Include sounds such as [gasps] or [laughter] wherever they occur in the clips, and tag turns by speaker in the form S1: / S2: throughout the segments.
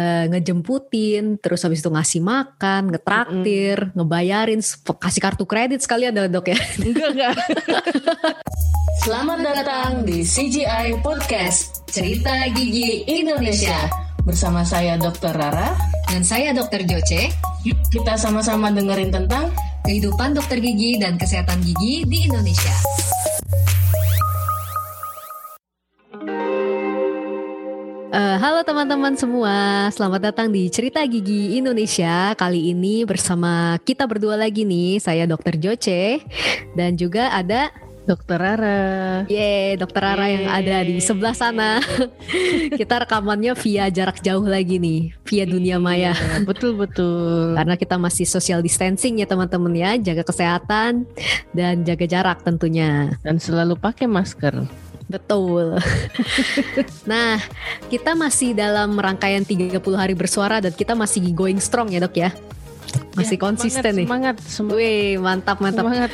S1: uh, ngejemputin, terus habis itu ngasih makan, ngetraktir, mm -hmm. ngebayarin, kasih kartu kredit sekalian dok ya. [laughs]
S2: Enggak enggak.
S3: Selamat datang di CGI Podcast Cerita Gigi Indonesia bersama saya Dr. Rara
S1: dan saya Dr. Joce.
S3: Yuk kita sama-sama dengerin tentang
S1: kehidupan dokter gigi dan kesehatan gigi di Indonesia. Halo teman-teman semua, selamat datang di Cerita Gigi Indonesia. Kali ini bersama kita berdua lagi nih, saya Dokter Joce dan juga ada
S2: Dokter Rara.
S1: Yeay, Dokter Rara Yeay. yang ada di sebelah sana. [laughs] kita rekamannya via jarak jauh lagi nih, via dunia maya.
S2: betul betul.
S1: Karena kita masih social distancing ya teman-teman ya, jaga kesehatan dan jaga jarak tentunya.
S2: Dan selalu pakai masker.
S1: Betul. [laughs] nah, kita masih dalam rangkaian 30 hari bersuara dan kita masih going strong ya dok ya. Masih ya, konsisten
S2: semangat,
S1: nih.
S2: Semangat,
S1: semangat. Wih, mantap mantap.
S2: Semangat.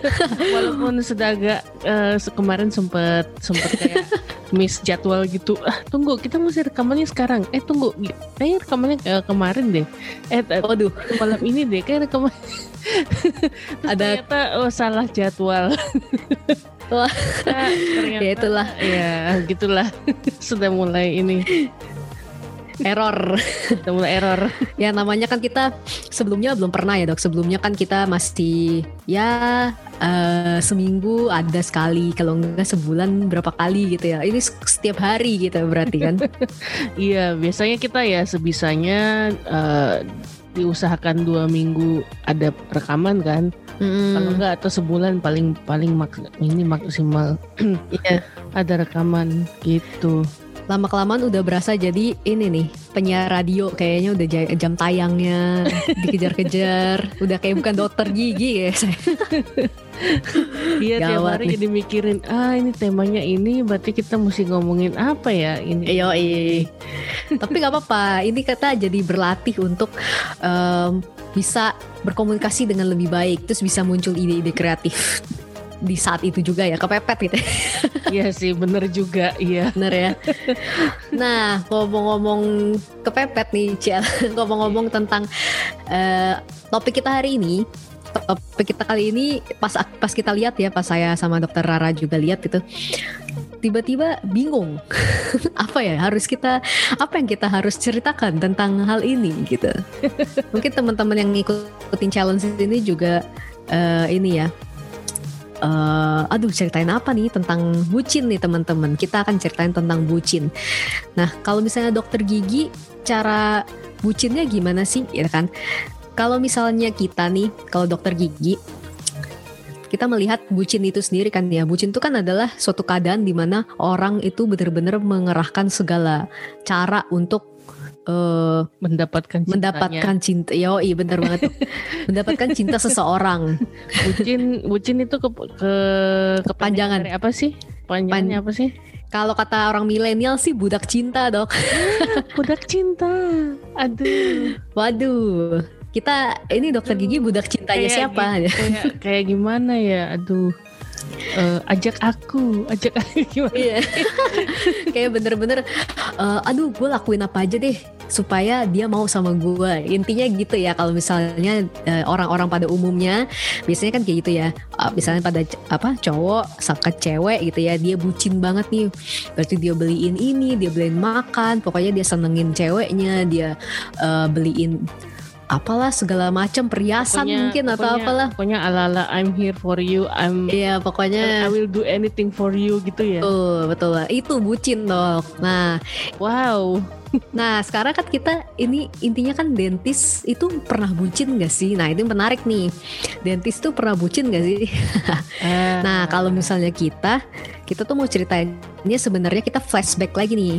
S2: [laughs] Walaupun sudah agak uh, kemarin sempet sempet kayak miss jadwal gitu. Ah, tunggu, kita masih rekamannya sekarang. Eh, tunggu. Kayaknya rekamannya uh, kemarin deh. Eh, waduh, malam ini deh kayak rekaman. Ada ternyata oh salah jadwal. [laughs]
S1: Wah, ya itulah.
S2: Ya, gitulah. [laughs] Sudah mulai ini
S1: error. [laughs]
S2: Mulai error.
S1: ya namanya kan kita sebelumnya belum pernah ya dok. Sebelumnya kan kita masih ya uh, seminggu ada sekali, kalau enggak sebulan berapa kali gitu ya. Ini setiap hari gitu berarti kan? [laughs]
S2: iya, biasanya kita ya sebisanya uh, diusahakan dua minggu ada rekaman kan hmm. kalau enggak atau sebulan paling paling mak ini maksimal
S1: yeah. [clears throat]
S2: ada rekaman gitu
S1: lama kelamaan udah berasa jadi ini nih penyiar radio kayaknya udah jam tayangnya [laughs] dikejar-kejar udah kayak bukan dokter gigi ya [laughs]
S2: Iya tiap hari jadi mikirin ah ini temanya ini berarti kita mesti ngomongin apa ya ini.
S1: Iya Tapi nggak apa-apa. Ini kata jadi berlatih untuk um, bisa berkomunikasi dengan lebih baik. Terus bisa muncul ide-ide kreatif di saat itu juga ya kepepet gitu. [laughs]
S2: Iya sih bener juga iya.
S1: Bener ya. Nah ngomong-ngomong kepepet nih Ciel. [laughs] ngomong-ngomong tentang uh, topik kita hari ini topik kita kali ini pas pas kita lihat ya pas saya sama dokter Rara juga lihat gitu tiba-tiba bingung [laughs] apa ya harus kita apa yang kita harus ceritakan tentang hal ini gitu mungkin teman-teman yang ngikutin challenge ini juga uh, ini ya uh, aduh ceritain apa nih tentang bucin nih teman-teman? Kita akan ceritain tentang bucin. Nah kalau misalnya dokter gigi cara bucinnya gimana sih ya kan? Kalau misalnya kita nih, kalau dokter gigi, kita melihat bucin itu sendiri kan ya. Bucin itu kan adalah suatu keadaan di mana orang itu benar-benar mengerahkan segala cara untuk uh,
S2: mendapatkan cintanya.
S1: mendapatkan cinta. Yo, iya benar banget. [laughs] mendapatkan cinta seseorang.
S2: Bucin bucin itu ke, ke
S1: kepanjangan
S2: apa sih? Panjangnya Pan, apa sih?
S1: Kalau kata orang milenial sih budak cinta, Dok. [laughs]
S2: budak cinta. Aduh.
S1: Waduh kita ini dokter gigi budak cintanya kayak siapa? [laughs]
S2: Kayak, kayak gimana ya? Aduh. Uh, ajak aku, ajak aku gimana? Iya.
S1: kayak bener-bener, uh, aduh gue lakuin apa aja deh supaya dia mau sama gue. Intinya gitu ya kalau misalnya eh, orang-orang pada umumnya biasanya kan kayak gitu ya. Uh, misalnya pada apa cowok sama cewek gitu ya, dia bucin banget nih. Berarti dia beliin ini, dia beliin makan, pokoknya dia senengin ceweknya, dia uh, beliin apalah segala macam perhiasan pokoknya, mungkin atau pokoknya, apalah
S2: pokoknya ala-ala I'm here for you I'm
S1: iya pokoknya
S2: I will do anything for you gitu ya
S1: betul betul lah itu bucin dok nah
S2: wow
S1: nah sekarang kan kita ini intinya kan dentis itu pernah bucin gak sih? Nah itu menarik nih. Dentis tuh pernah bucin gak sih? [laughs] Nah kalau misalnya kita kita tuh mau ceritainnya sebenarnya kita flashback lagi nih.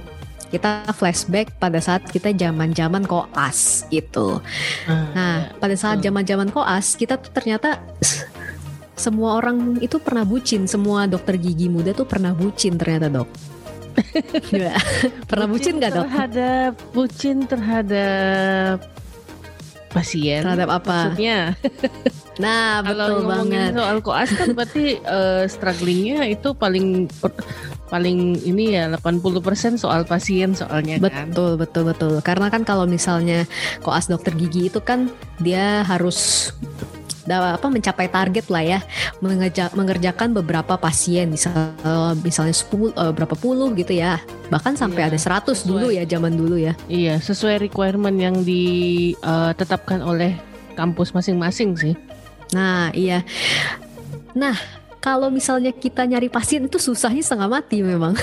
S1: Kita flashback pada saat kita zaman-zaman koas gitu. Hmm, nah, ya, pada saat zaman-zaman koas kita tuh ternyata semua orang itu pernah bucin, semua dokter gigi muda tuh pernah bucin ternyata dok. [laughs] pernah bucin, bucin gak dok?
S2: Terhadap bucin terhadap pasien.
S1: Terhadap apa?
S2: Maksudnya. [laughs]
S1: Nah, betul
S2: Kalau
S1: banget.
S2: soal koas kan berarti uh, [laughs] strugglingnya itu paling paling ini ya 80% soal pasien soalnya kan.
S1: Betul, betul, betul. Karena kan kalau misalnya koas dokter gigi itu kan dia harus apa mencapai target lah ya. Mengeja- mengerjakan beberapa pasien misal misalnya 10 eh, berapa puluh gitu ya. Bahkan sampai
S2: Iya,
S1: ada 100 dulu ya zaman dulu ya.
S2: Iya, sesuai requirement yang ditetapkan oleh kampus masing-masing sih.
S1: nah iya. Nah kalau misalnya kita nyari pasien itu susahnya setengah mati memang [laughs]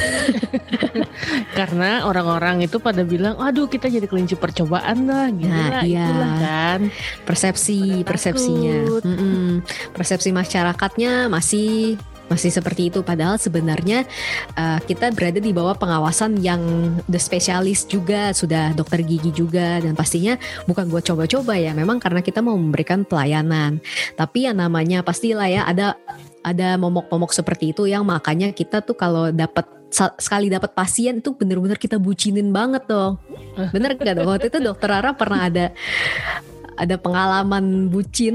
S2: Karena orang-orang itu pada bilang, aduh kita jadi kelinci percobaan lah, gila,
S1: Nah, iya.
S2: itulah kan.
S1: persepsi
S2: Pada
S1: persepsinya
S2: takut.
S1: Mm-mm. persepsi masyarakatnya masih masih seperti itu. Padahal sebenarnya uh, kita berada di bawah pengawasan yang the spesialis juga sudah dokter gigi juga dan pastinya bukan buat coba-coba ya. Memang karena kita mau memberikan pelayanan. Tapi yang namanya pastilah ya ada ada momok-momok seperti itu yang makanya kita tuh kalau dapat sekali dapat pasien itu bener-bener kita bucinin banget dong. Bener gak dong? Waktu itu dokter Rara pernah ada ada pengalaman bucin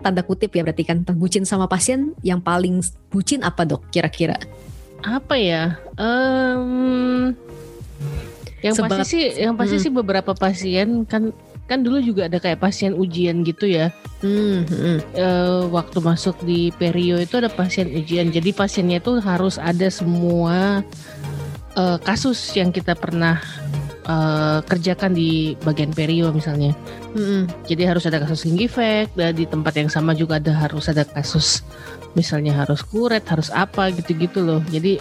S1: tanda kutip ya berarti kan bucin sama pasien yang paling bucin apa dok kira-kira
S2: Apa ya? Em, yang
S1: Sebab-
S2: pasti sih, yang pasti
S1: Mm.
S2: sih beberapa pasien kan kan dulu juga ada kayak pasien ujian gitu ya.
S1: hmm, hmm.
S2: Eh, waktu masuk di perio itu ada pasien ujian. Jadi pasiennya itu harus ada semua eh, kasus yang kita pernah eh, kerjakan di bagian perio misalnya.
S1: Hmm,
S2: Jadi harus ada kasus gingivac dan di tempat yang sama juga ada harus ada kasus misalnya harus kuret, harus apa gitu-gitu loh. Jadi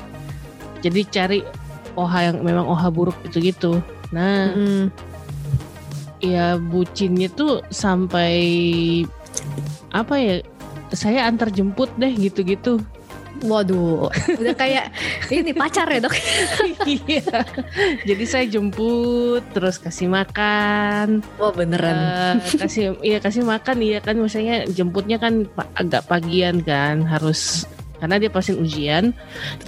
S2: jadi cari OH yang memang OH buruk gitu-gitu. Nah,
S1: hmm.
S2: ya bucinnya tuh sampai apa ya? Saya antar jemput deh gitu-gitu.
S1: Waduh udah kayak ini pacar ya dok? [laughs]
S2: Iya. Jadi saya jemput terus kasih makan,
S1: wah beneran.
S2: Eh, kasih iya kasih makan iya kan. Misalnya jemputnya kan agak pagian kan harus karena dia pasien ujian.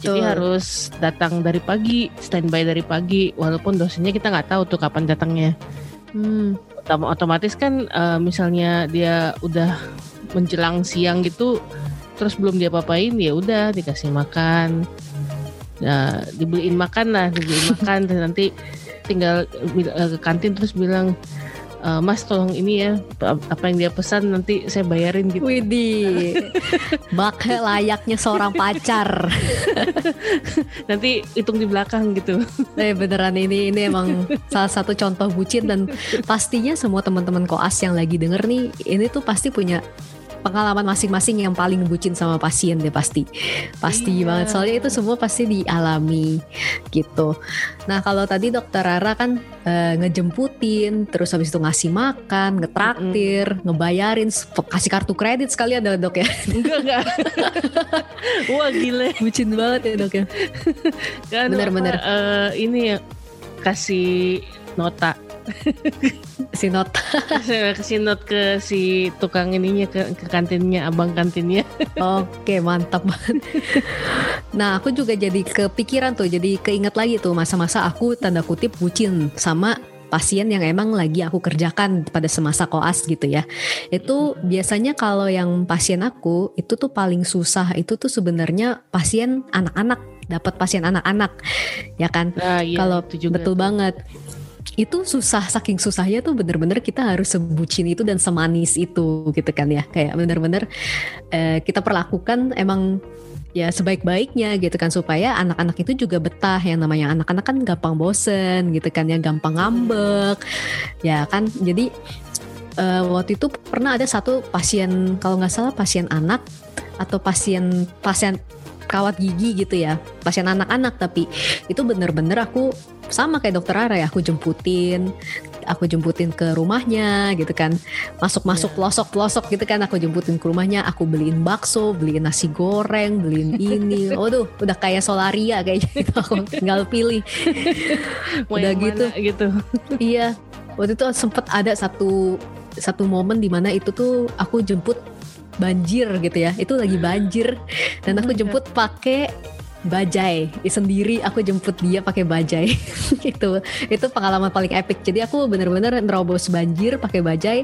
S2: Jadi
S1: Betul.
S2: harus datang dari pagi standby dari pagi. Walaupun dosennya kita nggak tahu tuh kapan datangnya.
S1: Hmm.
S2: Otom- otomatis kan eh, misalnya dia udah menjelang siang gitu terus belum dia papain ya udah dikasih makan. Ya dibeliin makan lah dibeliin [laughs] makan. Terus nanti tinggal eh, ke kantin terus bilang "Eh, mas tolong ini ya apa yang dia pesan nanti saya bayarin gitu.
S1: Widih. [laughs] Bak layaknya seorang pacar. [laughs]
S2: Nanti hitung di belakang gitu.
S1: Eh beneran ini ini emang salah satu contoh bucin dan pastinya semua teman-teman koas yang lagi denger nih ini tuh pasti punya pengalaman masing-masing yang paling bucin sama pasien deh pasti. Pasti
S2: Iya.
S1: banget. Soalnya itu semua pasti dialami gitu. Nah kalau tadi dokter Rara kan eh, ngejemputin terus habis itu ngasih makan ngetraktir ngebayarin kasih kartu kredit sekali ada dok ya? [laughs]
S2: Enggak enggak. [laughs] Wah gile.
S1: Bucin banget ya dok ya?
S2: Kan
S1: Bener,
S2: apa,
S1: bener.
S2: eh, ini ya kasih nota [laughs]
S1: si nota [laughs]
S2: saya kasih note ke si tukang ininya ke, ke kantinnya abang kantinnya [laughs]
S1: Oke mantap banget. Nah aku juga jadi kepikiran tuh, jadi keinget lagi tuh masa-masa aku tanda kutip bucin sama pasien yang emang lagi aku kerjakan pada semasa koas gitu ya. Itu biasanya kalau yang pasien aku itu tuh paling susah itu tuh sebenarnya pasien anak-anak dapat pasien anak-anak ya kan.
S2: nah iya
S1: Kalau betul banget. Itu susah saking susahnya tuh bener-bener kita harus sebucin itu dan semanis itu gitu kan ya. Kayak bener-bener eh, kita perlakukan emang ya sebaik-baiknya gitu kan. Supaya anak-anak itu juga betah. Yang namanya anak-anak kan gampang bosen gitu kan ya. Gampang ngambek. Ya kan? Jadi eh, waktu itu pernah ada satu pasien kalau nggak salah pasien anak atau pasien pasien kawat gigi gitu ya. Pasien anak-anak tapi itu bener-bener aku sama kayak dokter Ara ya aku jemputin aku jemputin ke rumahnya gitu kan. Masuk-masuk
S2: Ya.
S1: pelosok-pelosok gitu kan aku jemputin ke rumahnya aku beliin bakso beliin nasi goreng beliin ini. [laughs] Waduh udah kayak solaria kayaknya gitu [laughs] aku tinggal pilih. Udah gitu.
S2: mana gitu.
S1: iya waktu itu sempet ada satu satu momen di mana itu tuh aku jemput banjir gitu ya. Itu lagi banjir. Dan aku
S2: Oh
S1: jemput pakai bajai. Sendiri aku jemput dia pakai bajai. [laughs] Itu itu pengalaman paling epic. Jadi aku bener-bener nerobos banjir pakai bajai.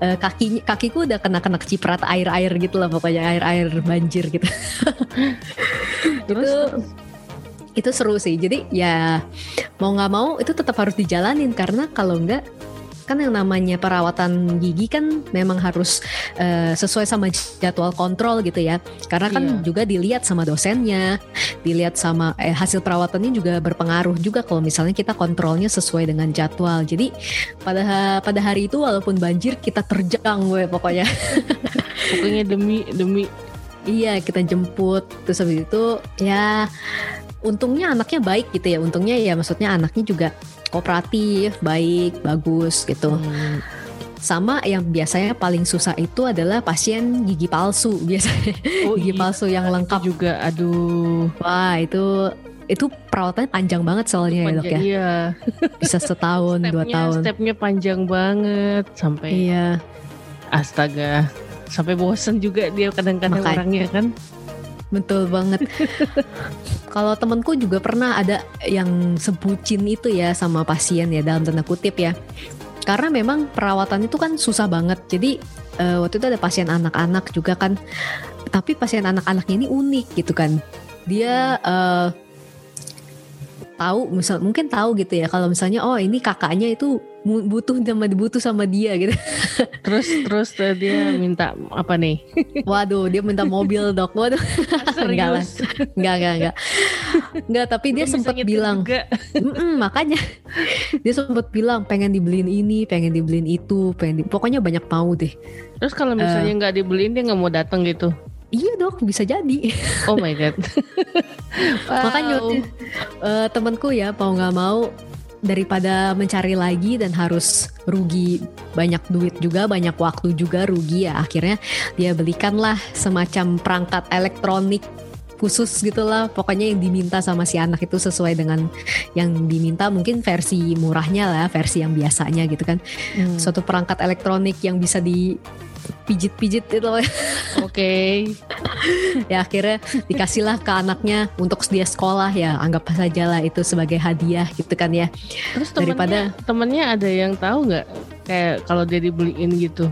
S1: Eh, kaki kakiku udah kena kena keciprat air air gitu lah pokoknya. Air air banjir gitu. [laughs]
S2: Terus
S1: itu itu seru sih. Jadi ya mau nggak mau itu tetap harus dijalanin. Karena kalau nggak kan yang namanya perawatan gigi kan memang harus uh, sesuai sama jadwal kontrol gitu ya. Karena kan
S2: Iya.
S1: juga dilihat sama dosennya, dilihat sama eh, hasil perawatannya juga berpengaruh juga kalau misalnya kita kontrolnya sesuai dengan jadwal. Jadi pada pada hari itu walaupun banjir kita terjang gue pokoknya. [laughs]
S2: Pokoknya demi demi
S1: Iya kita jemput terus habis itu ya untungnya anaknya baik gitu ya untungnya ya maksudnya anaknya juga kooperatif baik bagus gitu.
S2: Hmm,
S1: sama yang biasanya paling susah itu adalah pasien gigi palsu [laughs] biasanya.
S2: Oh
S1: gigi
S2: iya,
S1: palsu yang
S2: itu
S1: lengkap.
S2: juga aduh.
S1: Wah itu itu perawatannya panjang banget soalnya ya dok ya.
S2: Iya.
S1: bisa setahun dua tahun.
S2: Stepnya panjang banget sampai
S1: iya.
S2: Astaga sampai bosen juga dia kadang-kadang orangnya kan.
S1: Betul banget. [laughs] Kalau temenku juga pernah ada yang sebucin itu ya sama pasien ya dalam tanda kutip ya. Karena memang perawatan itu kan susah banget. Jadi eh, waktu itu ada pasien anak-anak juga kan. Tapi pasien anak-anaknya ini unik gitu kan. Dia eh, tahu misal mungkin tahu gitu ya kalau misalnya oh ini kakaknya itu butuh sama dibutuh sama dia gitu. [laughs]
S2: Terus terus eh, dia minta apa nih?
S1: Waduh, dia minta mobil dok. Waduh, [laughs] enggak lah. Enggak, enggak, enggak. Enggak, tapi dia sempat bilang,
S2: juga. [laughs]
S1: "Mm-mm, makanya dia sempat bilang pengen dibeliin ini, pengen dibeliin itu, pengen di- pokoknya banyak mau deh.
S2: Terus kalau misalnya nggak dibeliin dia nggak mau datang gitu.
S1: Iya dok, bisa jadi.
S2: Oh my god.
S1: Makanya
S2: Wow.
S1: eh, temanku ya mau nggak mau daripada mencari lagi dan harus rugi banyak duit juga, banyak waktu juga rugi ya. Akhirnya dia belikanlah semacam perangkat elektronik khusus gitulah. Pokoknya yang diminta sama si anak itu sesuai dengan yang diminta. Mungkin versi murahnya lah versi yang biasanya gitu kan.
S2: Hmm,
S1: suatu perangkat elektronik yang bisa dipijit-pijit itu [laughs]
S2: Oke.
S1: ya akhirnya dikasihlah ke anaknya untuk dia sekolah. Ya anggap saja lah itu sebagai hadiah gitu kan ya.
S2: Terus temennya,
S1: Daripada-
S2: temennya ada yang tahu nggak? Kayak kalau dia dibeliin gitu?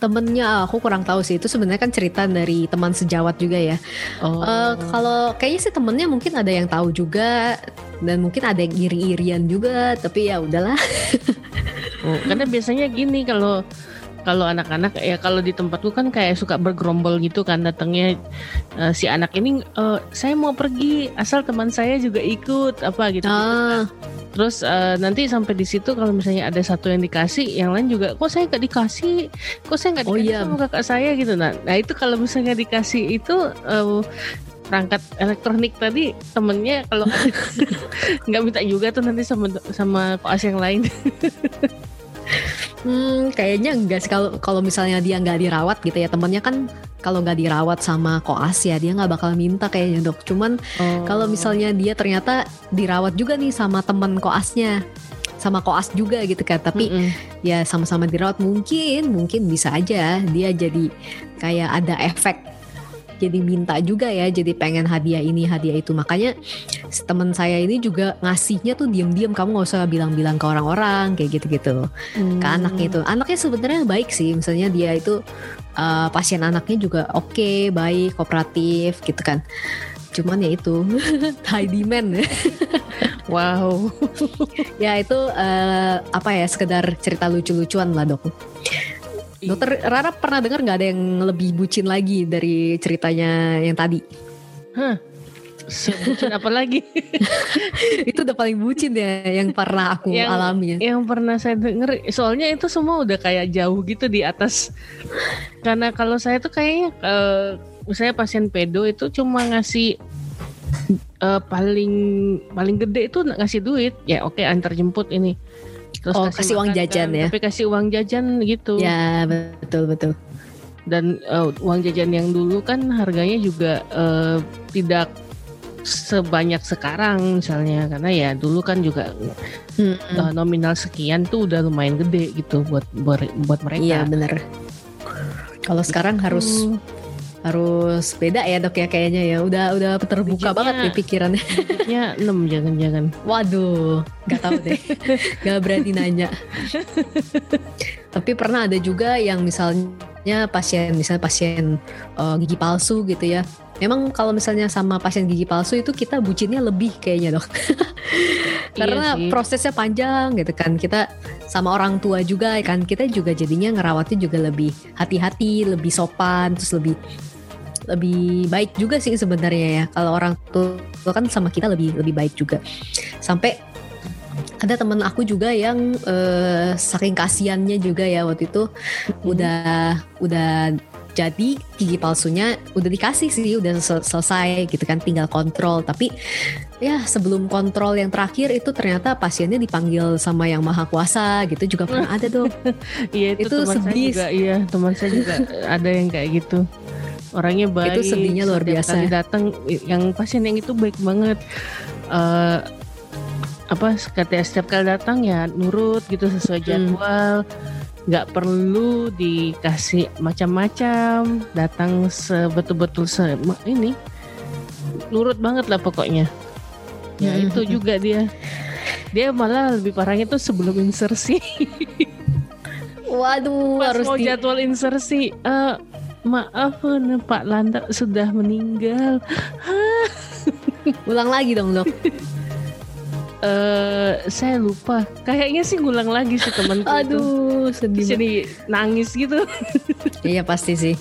S1: Temennya aku kurang tahu sih. Itu sebenarnya kan cerita dari teman sejawat juga ya.
S2: Oh.
S1: Eh, kalau kayaknya sih temennya mungkin ada yang tahu juga dan mungkin ada yang iri-irian juga tapi ya udahlah. [laughs]
S2: Oh, karena biasanya gini kalau kalau anak-anak ya kalau di tempatku kan kayak suka bergerombol gitu kan datangnya eh, si anak ini eh, saya mau pergi asal teman saya juga ikut apa gitu.
S1: ah
S2: Terus eh, nanti sampai di situ kalau misalnya ada satu yang dikasih, yang lain juga kok saya nggak dikasih, kok saya nggak
S1: Oh,
S2: dikasih
S1: iya.
S2: sama kakak saya gitu. Nah, nah itu kalau misalnya dikasih itu eh, perangkat elektronik tadi temennya kalau [laughs] nggak minta juga tuh nanti sama sama koas yang lain. [laughs]
S1: Hmm, kayaknya enggak sih kalau kalau misalnya dia nggak dirawat gitu ya temennya kan kalau nggak dirawat sama koas ya dia nggak bakal minta kayaknya dok. Cuman
S2: Oh.
S1: kalau misalnya dia ternyata dirawat juga nih sama temen koasnya, sama koas juga gitu kan. Tapi
S2: Mm-mm.
S1: ya sama-sama dirawat mungkin mungkin bisa aja dia jadi kayak ada efek jadi minta juga ya jadi pengen hadiah ini hadiah itu. Makanya teman saya ini juga ngasihnya tuh diem-diem. Kamu nggak usah bilang-bilang ke orang-orang kayak gitu-gitu. Ke
S2: Hmm.
S1: anaknya itu. Anaknya sebenarnya baik sih. Misalnya dia itu uh, pasien anaknya juga oke baik kooperatif gitu kan. Cuman ya itu [laughs] high demand [laughs]
S2: Wow.
S1: ya itu uh, apa ya sekedar cerita lucu-lucuan lah dok Dokter Rara pernah dengar nggak ada yang lebih bucin lagi dari ceritanya yang tadi?
S2: Sebutin apa lagi? [laughs]
S1: itu udah paling bucin ya yang pernah aku
S2: Yang-
S1: alami. ya.
S2: yang pernah saya denger soalnya itu semua udah kayak jauh gitu di atas karena kalau saya tuh kayaknya eh, misalnya pasien pedo itu cuma ngasih eh, paling paling gede itu ngasih duit ya oke antar jemput ini terus
S1: Oh, kasih uang
S2: makan
S1: jajan
S2: kan,
S1: ya?
S2: tapi kasih uang jajan gitu
S1: Ya betul betul.
S2: dan eh, uang jajan yang dulu kan harganya juga eh, tidak sebanyak sekarang misalnya karena ya dulu kan juga
S1: Hmm,
S2: uh, nominal sekian tuh udah lumayan gede gitu buat buat, buat mereka.
S1: Iya bener. Kalau sekarang harus
S2: Uh,
S1: harus beda ya dok ya kayaknya ya. Udah udah terbuka
S2: Digitnya-
S1: banget nih pikirannya.
S2: ya 6 jangan-jangan.
S1: Waduh, nggak tahu deh. [laughs] Gak berani nanya. Tapi pernah ada juga yang misalnya pasien, misalnya pasien uh, gigi palsu gitu ya. Memang kalau misalnya sama pasien gigi palsu itu kita bucinnya lebih kayaknya dok. [laughs] Karena
S2: Iya sih.
S1: prosesnya panjang gitu kan. Kita sama orang tua juga kan kita juga jadinya ngerawatnya juga lebih hati-hati, lebih sopan, terus lebih lebih baik juga sih sebenarnya ya. Kalau orang tua kan sama kita lebih lebih baik juga. Sampai ada temen aku juga yang eh, saking kasiannya juga ya waktu itu udah udah jadi gigi palsunya udah dikasih sih udah sel- selesai gitu kan tinggal kontrol tapi ya sebelum kontrol yang terakhir itu ternyata pasiennya dipanggil sama yang maha kuasa gitu juga pernah ada tuh [laughs]
S2: Iya itu,
S1: Itu
S2: teman saya
S1: sedih.
S2: juga iya teman saya juga ada yang kayak gitu orangnya baik
S1: Itu sedihnya luar biasa.
S2: kali datang yang pasien yang itu baik banget Eh apa setiap kali datang ya nurut gitu sesuai
S1: Hmm.
S2: Nggak perlu dikasih macam-macam datang sebetul-betul se ini nurut banget lah pokoknya ya
S1: Hmm.
S2: itu juga dia dia malah lebih parahnya tuh sebelum insersi
S1: waduh
S2: Pas
S1: harus
S2: mau
S1: di
S2: jadwal insersi, eh, maaf eh, Pak Landa sudah meninggal.
S1: ulang lagi dong dok [laughs]
S2: Eh, saya lupa. Kayaknya sih ngulang lagi sih temanku itu.
S1: aduh sedih banget.
S2: Jadi nangis gitu.
S1: iya pasti sih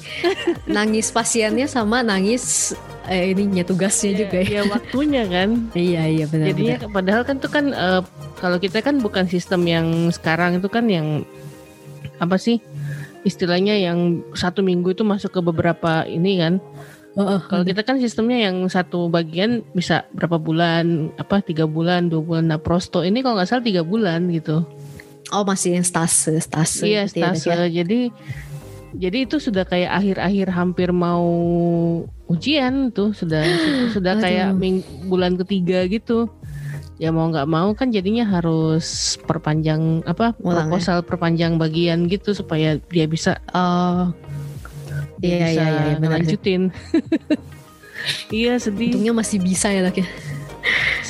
S1: nangis pasiennya sama nangis eh, ininya tugasnya juga ya
S2: ya waktunya kan.
S1: iya iya benar
S2: Jadinya
S1: benar
S2: padahal kan tuh kan eh, kalau kita kan bukan sistem yang sekarang itu kan yang apa sih istilahnya yang satu minggu itu masuk ke beberapa ini kan
S1: Heeh.
S2: Kalau kita kan sistemnya yang satu bagian bisa berapa bulan, apa tiga bulan, dua bulan. Nah prosto ini kalau nggak salah tiga bulan gitu.
S1: oh masih yang stase stase
S2: iya
S1: gitu ya,
S2: stase.
S1: ya?
S2: Jadi jadi itu sudah kayak akhir-akhir hampir mau ujian tuh sudah [gasps] sudah kayak
S1: Aduh.
S2: ming- bulan ketiga gitu. Ya mau nggak mau kan jadinya harus perpanjang apa
S1: Ulang ya?
S2: proposal perpanjang bagian gitu supaya dia bisa dia
S1: Iya,
S2: bisa
S1: iya, iya, sih.
S2: ngelanjutin. [laughs] iya sedih.
S1: untungnya masih bisa ya dok ya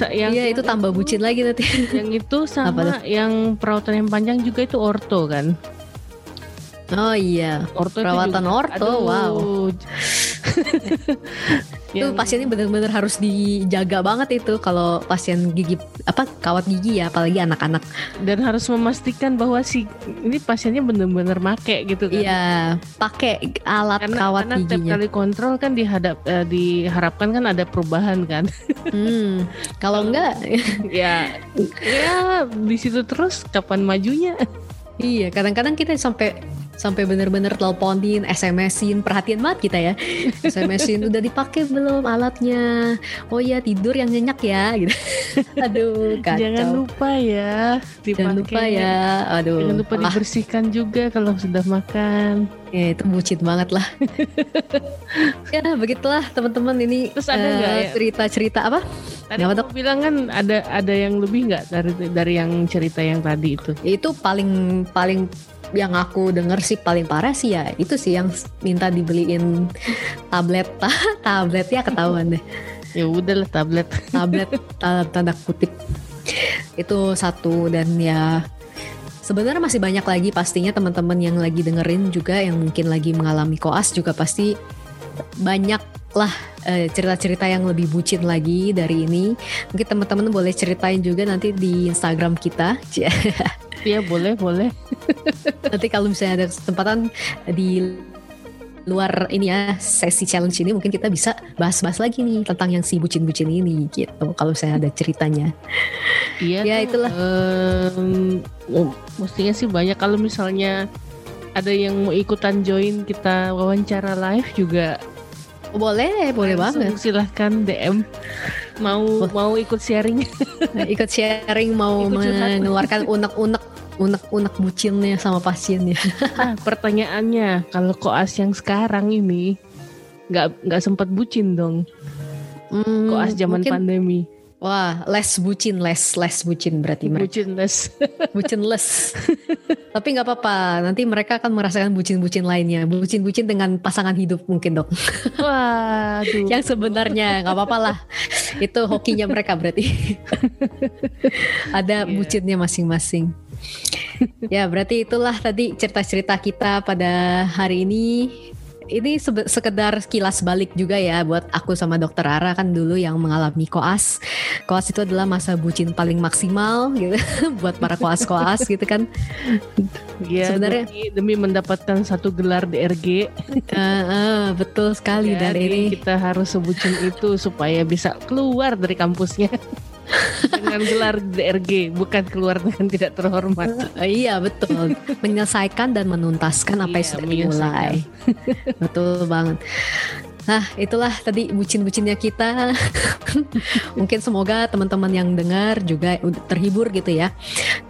S2: yang-
S1: iya itu tambah bucin lagi nanti [laughs]
S2: yang itu
S1: Apa
S2: sama yang perawatan yang panjang juga itu orto kan
S1: oh iya
S2: orto
S1: Perawatan
S2: juga,
S1: orto,
S2: aduh.
S1: wow. [laughs] [laughs] itu
S2: Yang-
S1: pasiennya benar-benar harus dijaga banget itu kalau pasien gigi apa kawat gigi ya apalagi anak-anak.
S2: Dan harus memastikan bahwa si ini pasiennya benar-benar make gitu kan?
S1: Iya pakai alat
S2: karena,
S1: kawat
S2: karena
S1: giginya.
S2: kali kontrol kan dihadap eh, diharapkan kan ada perubahan kan? [laughs]
S1: Hmm, kalau enggak [laughs]
S2: ya ya di situ terus kapan majunya?
S1: Iya kadang-kadang kita sampai sampai benar-benar teleponin, SMS-in, perhatian banget kita ya. [laughs] SMS-in udah dipakai belum alatnya? Oh ya tidur yang nyenyak ya gitu. [laughs] Aduh, kacau.
S2: jangan lupa ya dipakai
S1: Jangan lupa ya. Aduh.
S2: jangan lupa
S1: ah,
S2: dibersihkan juga kalau sudah makan
S1: ya, itu bucin banget lah. [laughs] ya begitulah teman-teman ini
S2: Terus ada nggak ya?
S1: cerita-cerita apa?
S2: Tadi kamu bilang kan ada ada yang lebih nggak dari dari yang cerita yang tadi itu?
S1: Itu paling paling yang aku denger sih paling parah sih ya itu sih yang minta dibeliin tablet. [laughs] Tablet ya ketahuan deh.
S2: Ya udahlah tablet.
S1: tablet [laughs] tanda, tanda kutip. Itu satu dan ya sebenarnya masih banyak lagi pastinya teman-teman yang lagi dengerin juga yang mungkin lagi mengalami koas juga pasti banyak lah eh, cerita-cerita yang lebih bucin lagi dari ini mungkin teman-teman boleh ceritain juga nanti di Instagram kita [laughs]
S2: Iya boleh boleh.
S1: nanti kalau misalnya ada kesempatan di luar ini ya sesi challenge ini mungkin kita bisa bahas-bahas lagi nih tentang yang si bucin-bucin ini gitu kalau saya ada ceritanya
S2: Iya.
S1: Ya,
S2: tuh,
S1: itulah.
S2: oh, mestinya sih banyak kalau misalnya ada yang mau ikutan join kita wawancara live juga
S1: boleh boleh
S2: langsung
S1: banget.
S2: silahkan DM mau mau ikut sharing.
S1: Ikut sharing mau
S2: Ikut
S1: mengeluarkan unek-unek unek-unek bucinnya sama pasiennya.
S2: Nah pertanyaannya kalau koas yang sekarang ini nggak nggak sempat bucin dong.
S1: Hmm,
S2: koas zaman
S1: mungkin-
S2: pandemi
S1: wah less bucin less less bucin berarti mereka
S2: bucin les [laughs]
S1: bucin less. Tapi nggak apa-apa nanti mereka akan merasakan bucin-bucin lainnya. Bucin-bucin dengan pasangan hidup mungkin dok. [laughs]
S2: Waduh.
S1: Yang sebenarnya nggak apa-apa lah. Itu hokinya mereka berarti. [laughs] Ada
S2: Iya.
S1: bucinnya masing-masing. Ya berarti itulah tadi cerita-cerita kita pada hari ini ini sekedar kilas balik juga ya buat aku sama dokter Ara kan dulu yang mengalami koas. Koas itu adalah masa bucin paling maksimal gitu. [laughs] Buat para koas-koas gitu kan.
S2: Ya,
S1: Sebenarnya-
S2: demi, demi mendapatkan satu gelar DRG,
S1: Eh, eh, betul sekali
S2: ya, jadi
S1: ini.
S2: kita harus sebutin itu supaya bisa keluar dari kampusnya dengan gelar DRG, bukan keluar dengan tidak terhormat.
S1: Eh, iya betul menyelesaikan dan menuntaskan apa yang
S2: Iya,
S1: sudah
S2: menyelesaikan.
S1: dimulai. betul banget. Nah itulah tadi bucin-bucinnya kita. [laughs] Mungkin semoga teman-teman yang dengar juga terhibur gitu ya.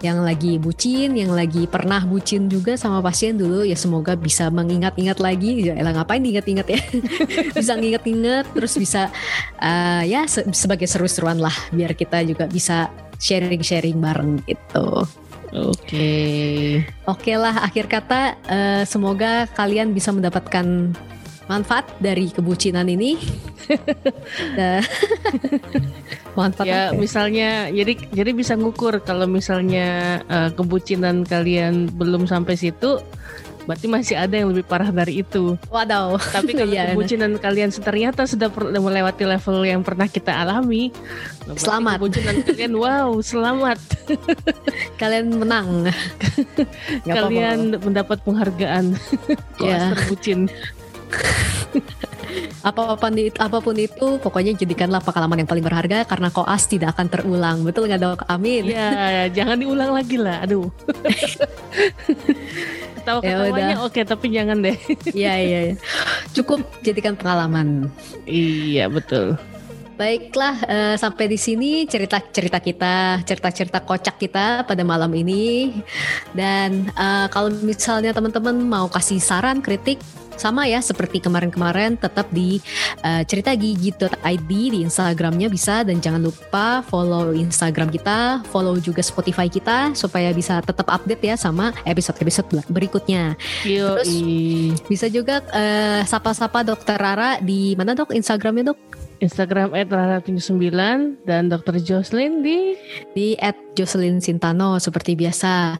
S1: Yang lagi bucin, yang lagi pernah bucin juga sama pasien dulu ya semoga bisa mengingat-ingat lagi. Ya elah ngapain diingat-ingat ya? [laughs] bisa nginget-inget terus bisa eh, ya se- sebagai seru-seruan lah biar kita juga bisa sharing-sharing bareng gitu.
S2: Oke.
S1: Oke lah, akhir kata eh, semoga kalian bisa mendapatkan manfaat dari kebucinan ini. Dan- [laughs] [laughs] manfaat
S2: Ya
S1: apa ya?
S2: misalnya jadi jadi bisa ngukur kalau misalnya eh, kebucinan kalian belum sampai situ berarti masih ada yang lebih parah dari itu.
S1: Wadaw.
S2: Tapi [laughs] kalau
S1: Iya,
S2: kebucinan kalian ternyata sudah melewati level yang pernah kita alami, nah
S1: Selamat.
S2: Kebucinan kalian wow, selamat.
S1: kalian menang.
S2: Kalian mendapat penghargaan. Koas
S1: Ya.
S2: terbucin. [laughs]
S1: apa pun itu, apa pun itu, pokoknya jadikanlah pengalaman yang paling berharga karena koas tidak akan terulang. Betul nggak dok? Amin.
S2: Ya, jangan diulang lagi lah. Aduh. [laughs] Ketawa-ketawanya oke, tapi jangan deh. [laughs]
S1: Iya iya. iya. Cukup jadikan pengalaman.
S2: iya, betul.
S1: Baiklah, eh, sampai di sini cerita-cerita kita, cerita-cerita kocak kita pada malam ini. Dan eh, kalau misalnya teman-teman mau kasih saran, kritik, sama ya seperti kemarin-kemarin tetap di eh, ceritagigi.id di Instagramnya bisa dan jangan lupa follow Instagram kita, follow juga Spotify kita supaya bisa tetap update ya sama episode-episode berikutnya.
S2: Yo,
S1: Terus, Bisa juga eh, sapa-sapa Dokter Rara di mana dok Instagramnya dok?
S2: Instagram @rara79 dan Dr. Jocelyn di
S1: di at Jocelyn Sintano seperti biasa.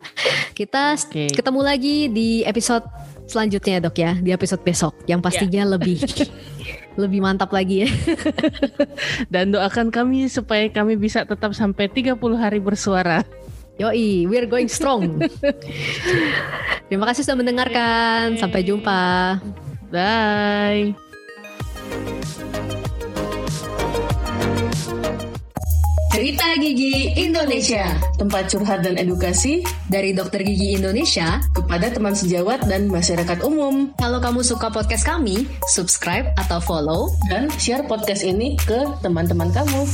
S1: Kita
S2: Oke.
S1: ketemu lagi di episode selanjutnya ya, dok ya, di episode besok yang pastinya [laughs] lebih lebih mantap lagi ya. [laughs]
S2: dan doakan kami supaya kami bisa tetap sampai 30 hari bersuara.
S1: Yoi, we're going strong. [laughs] Terima kasih sudah mendengarkan. Sampai jumpa.
S2: Bye.
S3: Cerita Gigi Indonesia, tempat curhat dan edukasi
S1: Dari Dokter Gigi Indonesia,
S3: kepada teman sejawat dan masyarakat umum.
S1: kalau kamu suka podcast kami, subscribe atau follow
S3: Dan share podcast ini ke teman-teman kamu.